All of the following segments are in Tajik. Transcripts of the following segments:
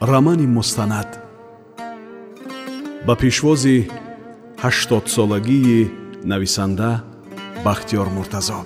рамани мустанад ба пешвози ҳаштодсолагии нависанда бахтиёр муртазо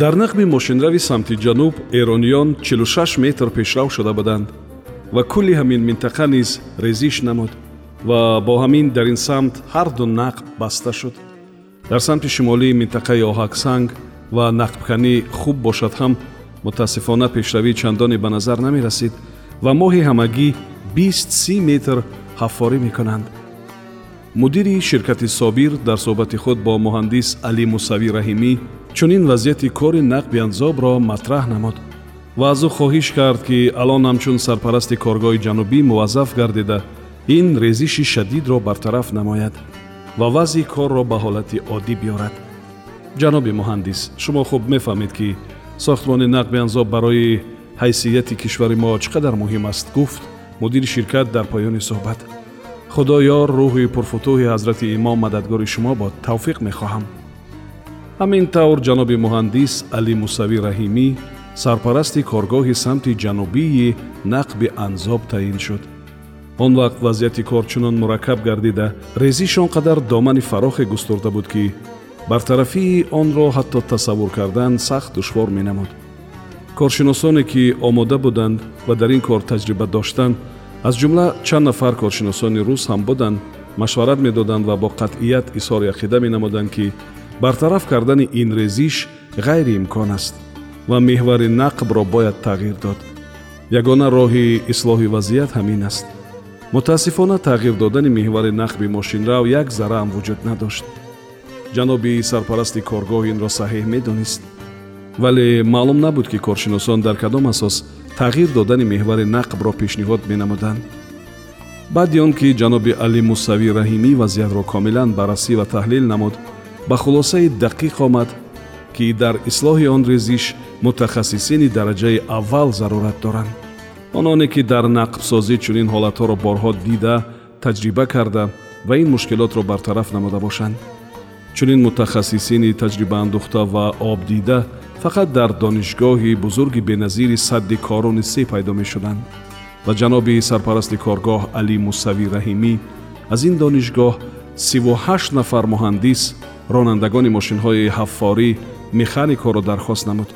дар нақби мошинрави самти ҷануб эрониён 46 метр пешрав шуда буданд ва кулли ҳамин минтақа низ резиш намуд ва бо ҳамин дар ин самт ҳарду нақб баста шуд. Дар самти шимолии минтақаи оҳаксанг ва нақбканӣ хуб бошад ҳам мутаассифона пешравӣ чандоне ба назар намерасид ва моҳи ҳамагӣ 20-30 метр ҳаффорӣ мекунанд. Мудири ширкати собир дар суҳбати худ бо муҳандис алӣ мусавӣ раҳимӣ чунин вазъияти кори нақби анзобро матраҳ намуд ва аз ӯ хоҳиш кард ки алон ҳамчун сарпарасти коргоҳи ҷанубӣ муваззаф гардида ин резиши шадидро бартараф намояд ва вазъи корро ба ҳолати оддӣ биёрад ҷаноби муҳандис шумо хуб мефаҳмед ки сохтмони нақби анзоб барои ҳайсияти кишвари мо чӣ қадар муҳим аст гуфт мудири ширкат дар поёни суҳбат худоёр рӯҳи пурфутӯҳи ҳазрати имом мададгори шумо бод тавфиқ мехоҳам ҳамин тавр ҷаноби муҳандис алӣ мусавӣ раҳимӣ сарпарасти коргоҳи самти ҷанубии нақби анзоб таъин шуд. Он вақт вазъияти кор чунон мураккаб гардида резиш он қадар домани фарохе густурда буд ки бартарафии онро ҳатто тасаввур кардан сахт душвор менамуд. Коршиносоне ки омода буданд ва дар ин кор таҷриба доштанд аз ҷумла чанд нафар коршиносони рус ҳам буданд машварат медоданд ва бо қатъият изҳори ақида менамуданд ки бартараф кардани ин резиш ғайриимкон аст ва меҳвари нақбро бояд тағйир дод. Ягона роҳи ислоҳи вазъият ҳамин аст. Мутаассифона тағйир додани меҳвари нақби мошинрав як зарраам вуҷуд надошт. Ҷаноби сарпарасти коргоҳ инро саҳеҳ медонист. Вале маълум набуд ки коршиносон дар кадом асос тағйир додани меҳвари нақбро пешниҳод менамуданд. Баъди он ки ҷаноби алӣ мусавӣ раҳимӣ вазъиятро комилан баррасӣ ва таҳлил намуд ба хулосаи дақиқ омад ки дар ислоҳи он резиш мутахассисини дараҷаи аввал зарурат доранд. Ононе ки дар нақбсозӣ чунин ҳолатҳоро борҳо дида таҷриба карда ва ин мушкилотро бартараф намуда бошанд. Чунин мутахассисини таҷрибаандухта ва обдида фақат дар донишгоҳи бузурги беназири садди корони се пайдо мешуданд. Ва ҷаноби сарпарасти коргоҳ алӣ мусавӣ раҳимӣ аз ин донишгоҳ сиву ҳашт нафар муҳандис ронандагони мошинҳои ҳаффорӣ механикоро дархост намуд.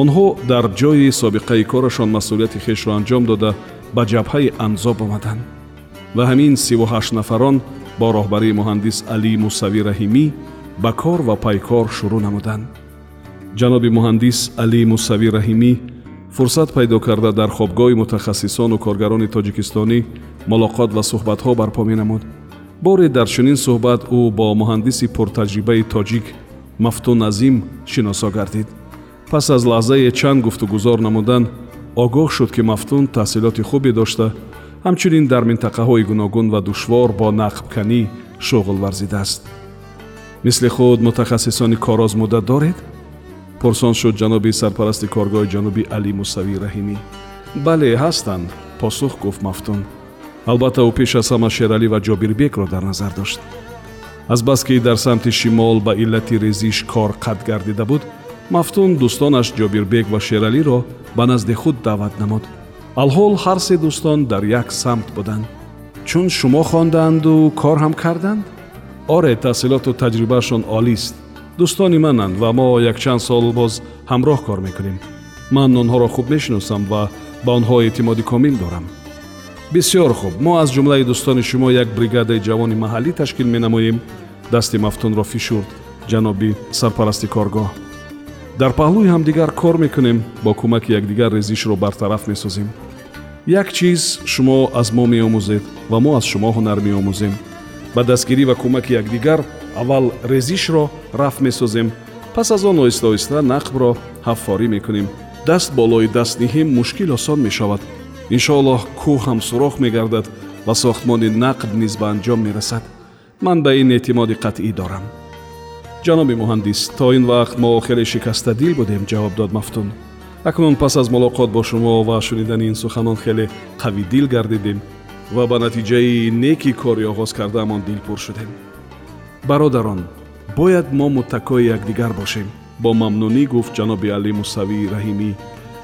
Онҳо дар ҷои собиқаи корашон масъулияти хешро анҷом дода ба ҷабҳаи анзоб омаданд. Ва ҳамин сиву ҳашт нафарон бо роҳбарии муҳандис алӣ мусавӣ раҳимӣ ба кор ва пайкор шурӯъ намуданд. Ҷаноби муҳандис алӣ мусавӣ раҳимӣ фурсат пайдо карда дар хобгоҳи мутахассисону коргарони тоҷикистонӣ мулоқот ва суҳбатҳо барпо менамуд боре дар чунин суҳбат ӯ бо муҳандиси пуртаҷрибаи тоҷик мафтун азим шиносо гардид пас аз лаҳзае чанд гуфтугузор намудан огоҳ шуд ки мафтун таҳсилоти хубе дошта ҳамчунин дар минтақаҳои гуногун ва душвор бо нақбканӣ шуғл варзидааст мисли худ мутахассисони корозмуда доред пурсон шуд ҷаноби сарпарасти коргоҳи ҷанубӣ алӣ мусавӣ раҳимӣ бале ҳастанд посух гуфт мафтун албатта ӯ пеш аз ҳама шералӣ ва ҷобирбекро дар назар дошт. Азбаски дар самти шимол ба иллати резиш кор қатъ гардида буд мафтун дӯстонаш ҷобирбек ва шералиро ба назди худ даъват намуд. Алҳол ҳар се дӯстон дар як самт буданд. Чун шумо хондаанду кор ҳам карданд? Оре таҳсилоту таҷрибаашон олист дӯстони мананд ва мо якчанд сол боз ҳамроҳ кор мекунем. Ман онҳоро хуб мешиносам ва ба онҳо эътимоди комил дорам бисёр хуб. Мо аз ҷумлаи дӯстони шумо як бригадаи ҷавони маҳаллӣ ташкил менамоем. Дасти мафтунро фишурд ҷаноби сарпарасти коргоҳ. Дар паҳлӯи ҳамдигар кор мекунем бо кӯмаки якдигар резишро бартараф месозем. Як чиз шумо аз мо меомӯзед ва мо аз шумо ҳунар меомӯзем. Ба дастгирӣ ва кӯмаки якдигар аввал резишро раф месозем. Пас аз он оҳиста оҳиста нақбро ҳаффорӣ мекунем. Даст болои даст ниҳем мушкил осон мешавад иншоаллоҳ кӯҳ ҳам сурох мегардад ва сохтмони нақб низ ба анҷом мерасад. Ман ба ин эътимоди қатъӣ дорам. Ҷаноби муҳандис то ин вақт мо хеле шикастадил будем ҷавоб дод мафтун. Акнун пас аз мулоқот бо шумо ва шунидани ин суханон хеле қавидил гардидем ва ба натиҷаи неки кори оғоз кардаамон дилпур шудем. Бародарон бояд мо муттакои якдигар бошем. Бо мамнунӣ гуфт ҷаноби али мусавии раҳимӣ.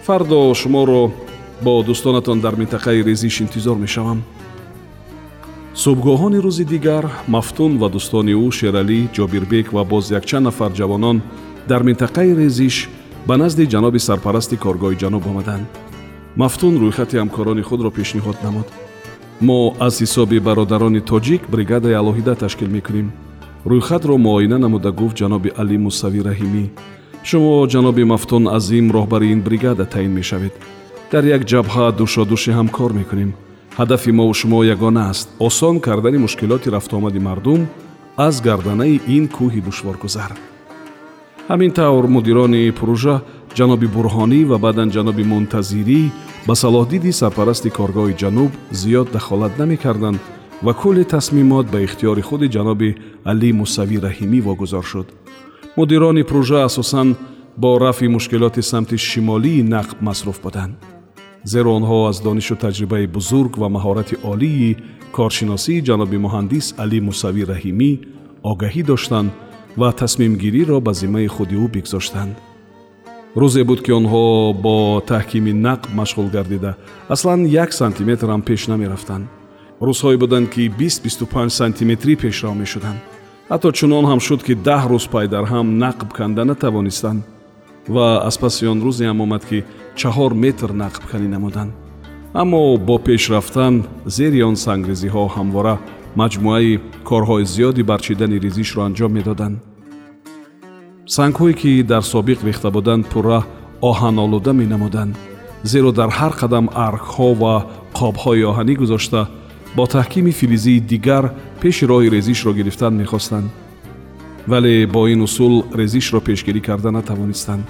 Фардо шуморо бо дӯстонатон дар минтақаи резиш интизор мешавам. Субҳгоҳони рӯзи дигар мафтун ва дӯстони ӯ шералӣ ҷобирбек ва боз якчанд нафар ҷавонон дар минтақаи резиш ба назди ҷаноби сарпарасти коргоҳи ҷануб омаданд. Мафтун рӯйхати ҳамкорони худро пешниҳод намуд. Мо аз ҳисоби бародарони тоҷик бригадаи алоҳида ташкил мекунем. Рӯйхатро муоина намуда гуфт ҷаноби али мусавӣ раҳимӣ шумо ҷаноби мафтун азим роҳбари ин бригада таъин мешавед дар як ҷабҳа душодуши ҳам кор мекунем. Ҳадафи мову шумо ягона аст. Осон кардани мушкилоти рафтуомади мардум аз гарданаи ин кӯҳи душворгузар. Ҳамин тавр мудирони пурӯжа ҷаноби бурҳонӣ ва баъдан ҷаноби мунтазирӣ ба салоҳдиди сарпарасти коргоҳи ҷануб зиёд дахолат намекарданд ва кулли тасмимот ба ихтиёри худи ҷаноби алӣ мусавӣ раҳимӣ вогузор шуд. Мудирони пурӯжа асосан бо рафъи мушкилоти самти шимолии нақб масруф буданд зеро онҳо аз донишу таҷрибаи бузург ва маҳорати олии коршиносии ҷаноби муҳандис алӣ мусавӣ раҳимӣ огаҳӣ доштанд ва тасмимгириро ба зиммаи худи ӯ бигзоштанд. Рӯзе буд ки онҳо бо таҳкими нақб машғул гардида. Аслан як сантиметрам пеш намерафтанд. Рӯзҳое буданд ки бист бисту панҷ сантиметрӣ пешрав мешуданд. Ҳатто чунон ҳам шуд ки даҳ рӯз пайдарҳам нақб канда натавонистанд. Ва аз паси он рӯзе ҳам омад ки чаҳор метр нақбканӣ намуданд аммо бо пеш рафтан зери он сангрезиҳо ҳамвора маҷмӯаи корҳои зиёди барчидани ризишро анҷом медоданд сангҳое ки дар собиқ рехта буданд пурра оҳанолуда менамуданд зеро дар ҳар қадам аргҳо ва қобҳои оҳанӣ гузошта бо таҳкими филизии дигар пеши роҳи резишро гирифтан мехостанд вале бо ин усул резишро пешгирӣ карда натавонистанд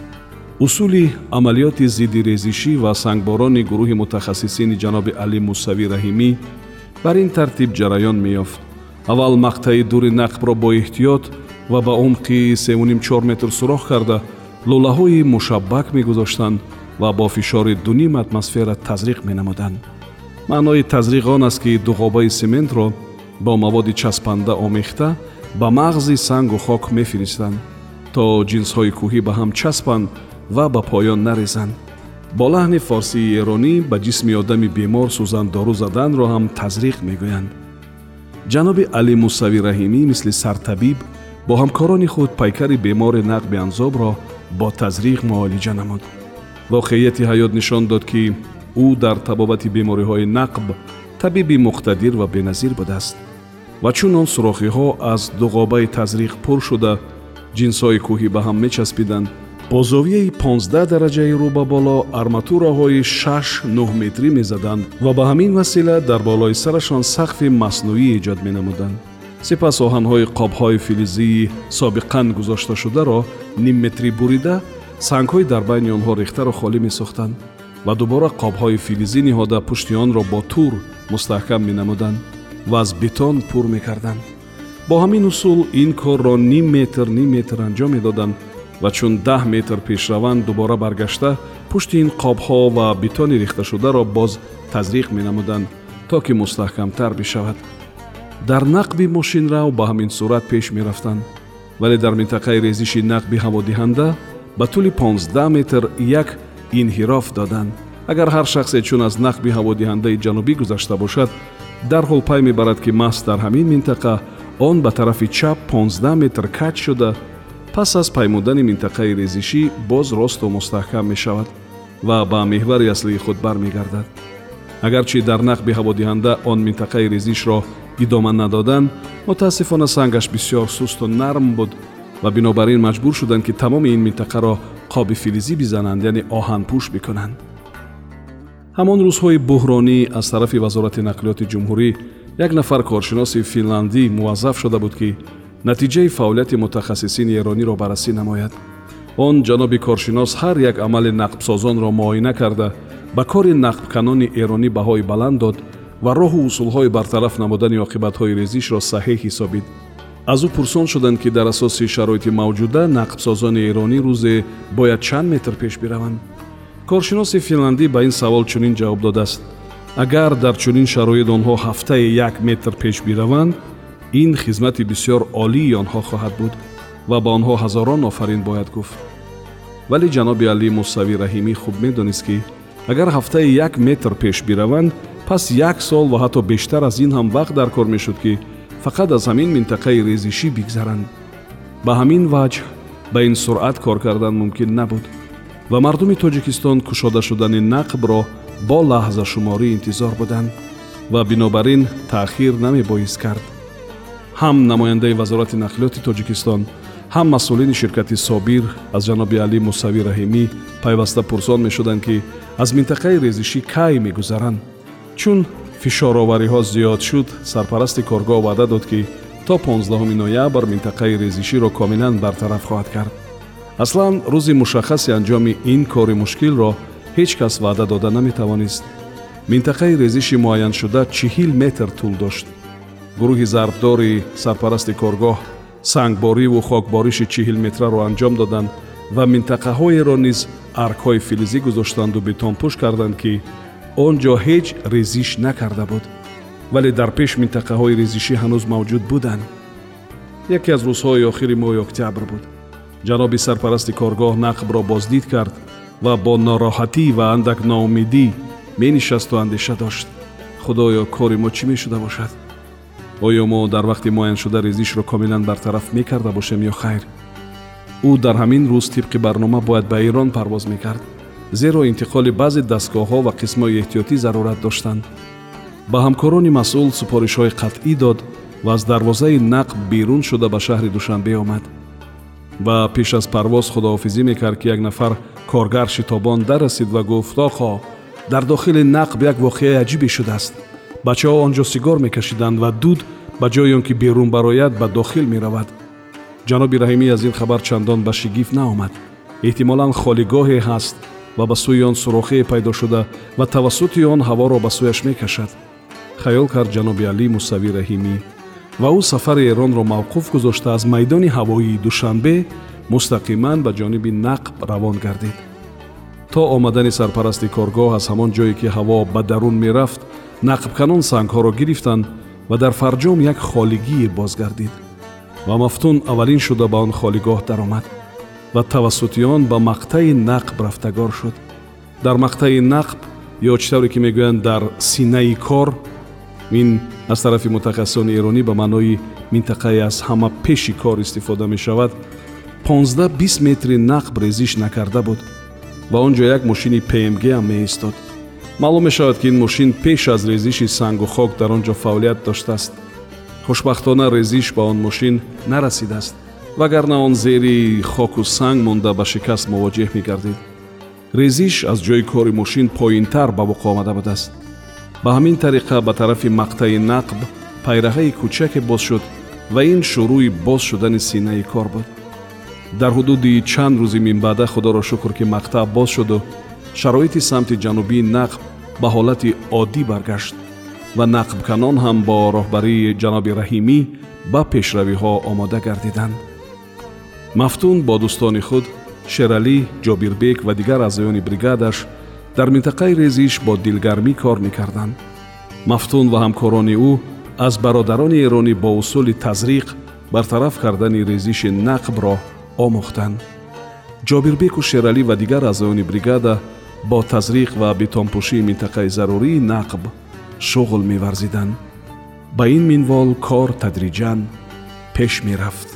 усули амалиёти зидди резишӣ ва сангборони гурӯҳи мутахассисини ҷаноби али мусавӣ раҳимӣ бар ин тартиб ҷараён меёфт. Аввал мақтаи дури нақбро бо эҳтиёт ва ба умқи сенчор метр сурох карда лӯлаҳои мушаббак мегузоштанд ва бо фишори дуним атмосфера тазриқ менамуданд. Маънои тазриқ он аст ки дуғобаи сементро бо маводи часпанда омехта ба мағзи сангу хок мефиристанд то ҷинсҳои кӯҳӣ ба ҳам часпанд ва ба поён нарезанд бо лаҳни форсии эронӣ ба ҷисми одами бемор сӯзандору заданро ҳам тазриқ мегӯянд ҷаноби али мусавӣ раҳимӣ мисли сартабиб бо ҳамкорони худ пайкари бемори нақби анзобро бо тазриқ муолиҷа намуд воқеияти ҳаёт нишон дод ки ӯ дар табобати бемориҳои нақб табиби муқтадир ва беназир будааст ва чун он сурохиҳо аз дуғобаи тазриқ пур шуда ҷинсҳои кӯҳӣ ба ҳам мечаспиданд бо зовияи 15 дараҷаи рӯ ба боло арматураҳои 6-9 метрӣ мезаданд ва ба ҳамин васила дар болои сарашон сақфи маснуӣ эҷод менамуданд. Сипас оҳанҳои қобҳои филизии собиқан гузошташударо нимметрӣ бурида сангҳои дар байни онҳо рехтаро холӣ месохтанд ва дубора қобҳои филизӣ ниҳода пушти онро бо тур мустаҳкам менамуданд ва аз бетон пур мекарданд. Бо ҳамин усул ин корро ним метр ним метр анҷом медоданд ва чун даҳ метр пешраванд дубора баргашта пушти ин қобҳо ва битони рехташударо боз тазриқ менамуданд то ки мустаҳкамтар бишавад. Дар нақби мошинрав ба ҳамин сурат пеш мерафтанд вале дар минтақаи резиши нақби ҳаводиҳанда ба тӯли 15 метр як инҳироф доданд. Агар ҳар шахсе чун аз нақби ҳаводиҳандаи ҷанубӣ гузашта бошад дарҳол пай мебарад ки маҳз дар ҳамин минтақа он ба тарафи чап 15 метр каҷ шуда пас аз паймудани минтақаи резишӣ боз росту мустаҳкам мешавад ва ба меҳвари аслии худ бармегардад. Агарчи дар нақби ҳаводиҳанда он минтақаи резишро идома надоданд мутаассифона сангаш бисёр сусту нарм буд ва бинобар ин маҷбур шуданд ки тамоми ин минтақаро қоби филизӣ бизананд яъне оҳанпӯш бикунанд. Ҳамон рӯзҳои буҳронӣ аз тарафи вазорати нақлиёти ҷумҳурӣ як нафар коршиноси финландӣ муваззаф шуда буд ки натиҷаи фаъолияти мутахассисини эрониро баррасӣ намояд. Он ҷаноби коршинос ҳар як амали нақбсозонро муоина карда ба кори нақбканони эронӣ баҳои баланд дод ва роҳу усулҳои бартараф намудани оқибатҳои резишро саҳеҳ ҳисобид. Аз ӯ пурсон шуданд ки дар асоси шароити мавҷуда нақбсозони эронӣ рӯзе бояд чанд метр пеш бираванд. Коршиноси финландӣ ба ин савол чунин ҷавоб додааст. Агар дар чунин шароит онҳо ҳафтае як метр пеш бираванд ин хизмати бисёр олии онҳо хоҳад буд ва ба онҳо ҳазорон офарин бояд гуфт вале ҷаноби алӣ мусавӣ раҳимӣ хуб медонист ки агар ҳафтае як метр пеш бираванд пас як сол ва ҳатто бештар аз ин ҳам вақт дар кор мешуд ки фақат аз ҳамин минтақаи резишӣ бигзаранд ба ҳамин ваҷҳ ба ин суръат кор кардан мумкин набуд ва мардуми тоҷикистон кушода шудани нақбро бо лаҳзашуморӣ интизор буданд ва бинобар ин таъхир намебоист кард ҳам намояндаи вазорати нақлиёти тоҷикистон ҳам масъулини ширкати собир аз ҷаноби алӣ мусавӣ раҳимӣ пайваста пурсон мешуданд ки аз минтақаи резишӣ кай мегузаранд чун фишоровариҳо зиёд шуд сарпарасти коргоҳ ваъда дод ки то 15 ноябр минтақаи резиширо комилан бартараф хоҳад кард аслан рӯзи мушаххаси анҷоми ин кори мушкилро ҳеҷ кас ваъда дода наметавонист минтақаи резиши муайяншуда чиҳил метр тӯл дошт гурӯҳи зарбдори сарпарасти коргоҳ сангбориву хокбориши чиҳил метраро анҷом доданд ва минтақаҳоеро низ аркҳои филизӣ гузоштанду бетонпӯш карданд ки он ҷо ҳеҷ резиш накарда буд. Вале дар пеш минтақаҳои резишӣ ҳанӯз мавҷуд буданд яке аз рӯзҳои охири моҳи октябр буд. Ҷаноби сарпарасти коргоҳ нақбро боздид кард ва бо нороҳатӣ ва андак ноумедӣ менишасту андеша дошт. Худоё кори мо чӣ мешуда бошад оё мо дар вақти муайяншуда резишро комилан бартараф мекарда бошем ё хайр? Ӯ дар ҳамин рӯз тибқи барнома бояд ба эрон парвоз мекард зеро интиқоли баъзе дастгоҳҳо ва қисмҳои эҳтиётӣ зарурат доштанд. Ба ҳамкорони масъул супоришҳои қатъӣ дод ва аз дарвозаи нақб берун шуда ба шаҳри душанбе омад. Ва пеш аз парвоз худоҳофизӣ мекард ки як нафар коргар шитобон дарасид ва гуфт охо дар дохили нақб як воқеаи аҷибе шудааст бачаҳо он ҷо сигор мекашиданд ва дуд ба ҷои он ки берун барояд ба дохил меравад. Ҷаноби раҳимӣ аз ин хабар чандон ба шигифт наомад. Эҳтимолан холигоҳе ҳаст ва ба сӯи он сурохие пайдо шуда ва тавассути он ҳаворо ба сӯяш мекашад. Хаёл кард ҷаноби алӣ мусавӣ раҳимӣ. Ва ӯ сафари эронро мавқуф гузошта аз майдони ҳавоии душанбе мустақиман ба ҷониби нақб равон гардид. То омадани сарпарасти коргоҳ аз ҳамон ҷое ки ҳаво ба дарун мерафт нақбканон сангҳоро гирифтанд ва дар фарҷом як холигие бозгардид ва мафтун аввалин шуда ба он холигоҳ даромад ва тавассути он ба мақтаи нақб рафтагор шуд дар мақтаи нақб ё чӣ тавре ки мегӯянд дар синаи кор ин аз тарафи мутахассисони эронӣ ба маънои минтақае аз ҳама пеши кор истифода мешавад 15-20 метри нақб резиш накарда буд ва он ҷо як мошини пмг ам меистод маълум мешавад ки ин мошин пеш аз резиши сангу хок дар он ҷо фаъолият доштааст. Хушбахтона резиш ба он мошин нарасидааст вагарна он зери хоку санг монда ба шикаст мувоҷеҳ мегардид. Резиш аз ҷои кори мошин поинтар ба вуқӯъ омада будааст. Ба ҳамин тариқа ба тарафи мақтаи нақб пайраҳаи кӯчаке боз шуд ва ин шурӯи боз шудани синаи кор буд. Дар ҳудуди чанд рӯзи минбаъда худоро шукр ки мақтаъ боз шуду шароити самти ҷанубии нақб ба ҳолати оддӣ баргашт ва нақбканон ҳам бо роҳбарии ҷаноби раҳимӣ ба пешравиҳо омода гардиданд мафтун бо дӯстони худ шералӣ ҷобирбек ва дигар аъзоёни бригадаш дар минтақаи резиш бо дилгармӣ кор мекарданд мафтун ва ҳамкорони ӯ аз бародарони эронӣ бо усули тазриқ бартараф кардани резиши нақбро омӯхтанд ҷобирбеку шералӣ ва дигар аъзоёни бригада бо тазриқ ва бетонпӯшии минтақаи зарурии нақб шуғл меварзиданд ба ин минвол кор тадриҷан пеш мерафт